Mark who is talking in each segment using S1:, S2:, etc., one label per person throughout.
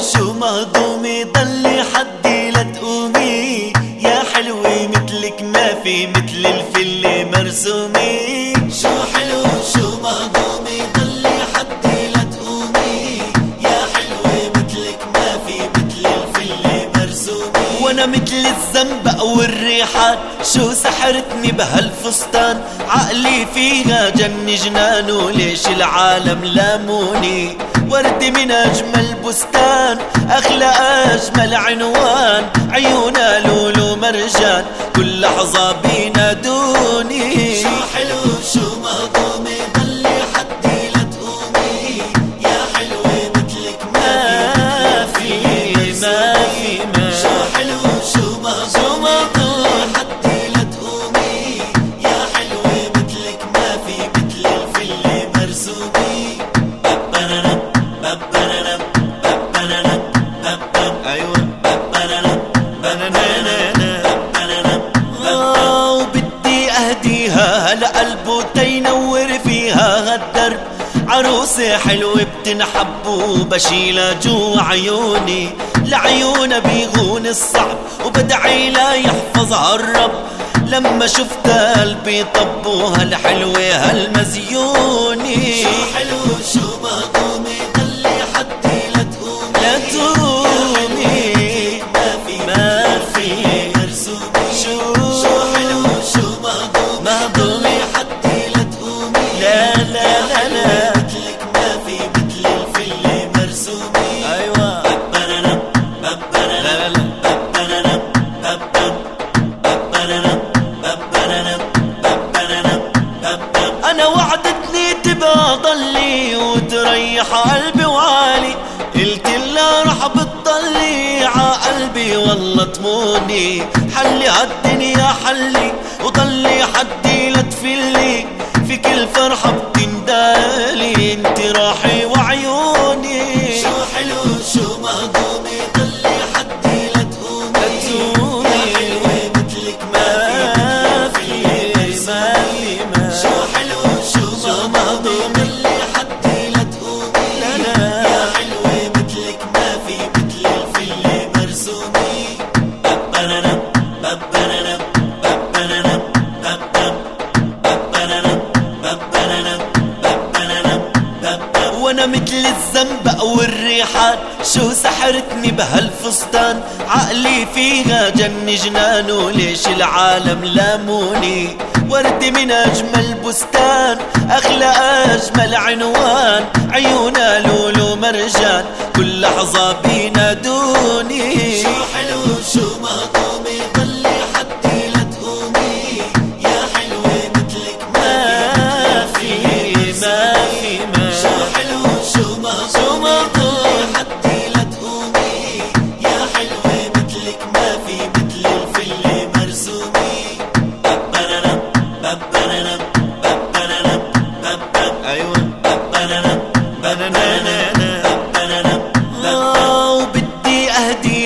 S1: شو مهضومة ضلي حدي لا تقومي. يا حلوة مثلك ما في مثل الفل مرسومي. شو حلو شو مهضومة ضلي حدي لا تقومي. يا حلوة مثلك ما في مثل الفل مرسومي. وأنا مثل الزنبق أو الريحان شو سحرتني بهالفستان. عقلي فيها جن جنان وليش العالم لاموني ورد من أجمل بستان أغلى أجمل عنوان. عيونا لولو مرجان كل لحظة بينادوني عروسة حلوة بتنحب وبشيلها جوا عيوني. لعيونها بيغون الصعب وبدعي لا يحفظها الرب لما شفت قلبي طب وهالحلوة هالمزيوني. شو حلو شو مهضومة والله تموني. حلي هالدنيا حلي. وضلي حدي لا تفلي. في كل فرحة بتندالي. انت راحي مثل الزنبق والريحان شو سحرتني بهالفستان؟ عقلي فيها جن جنان وليش العالم لاموني؟ ورد من أجمل بستان اغلى أجمل عنوان. عيونا لولو مرجان كل لحظة بينادوني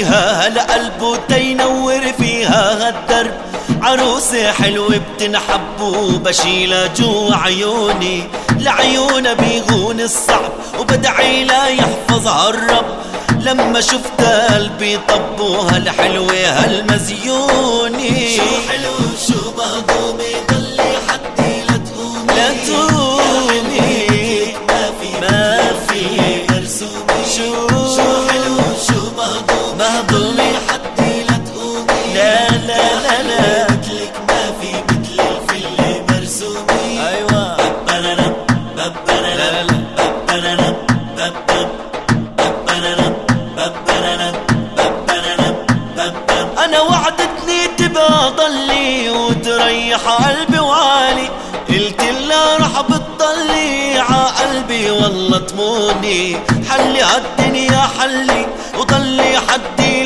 S1: اهديها لقلبه تينور فيها هالدرب عروسة حلوة بتنحب وبشيلها جوا عيوني. لعيونها بيغون الصعب وبدعي لا يحفظها الرب لما شفت قلبي طب وهالحلوة هالمزيوني. شو حلو شو مهضومة مهضومة مهضومة قلبي وعالي قلت لها رح بتضلي ع قلبي والله تموني. حلي هالدنيا حلي وضلي حدي.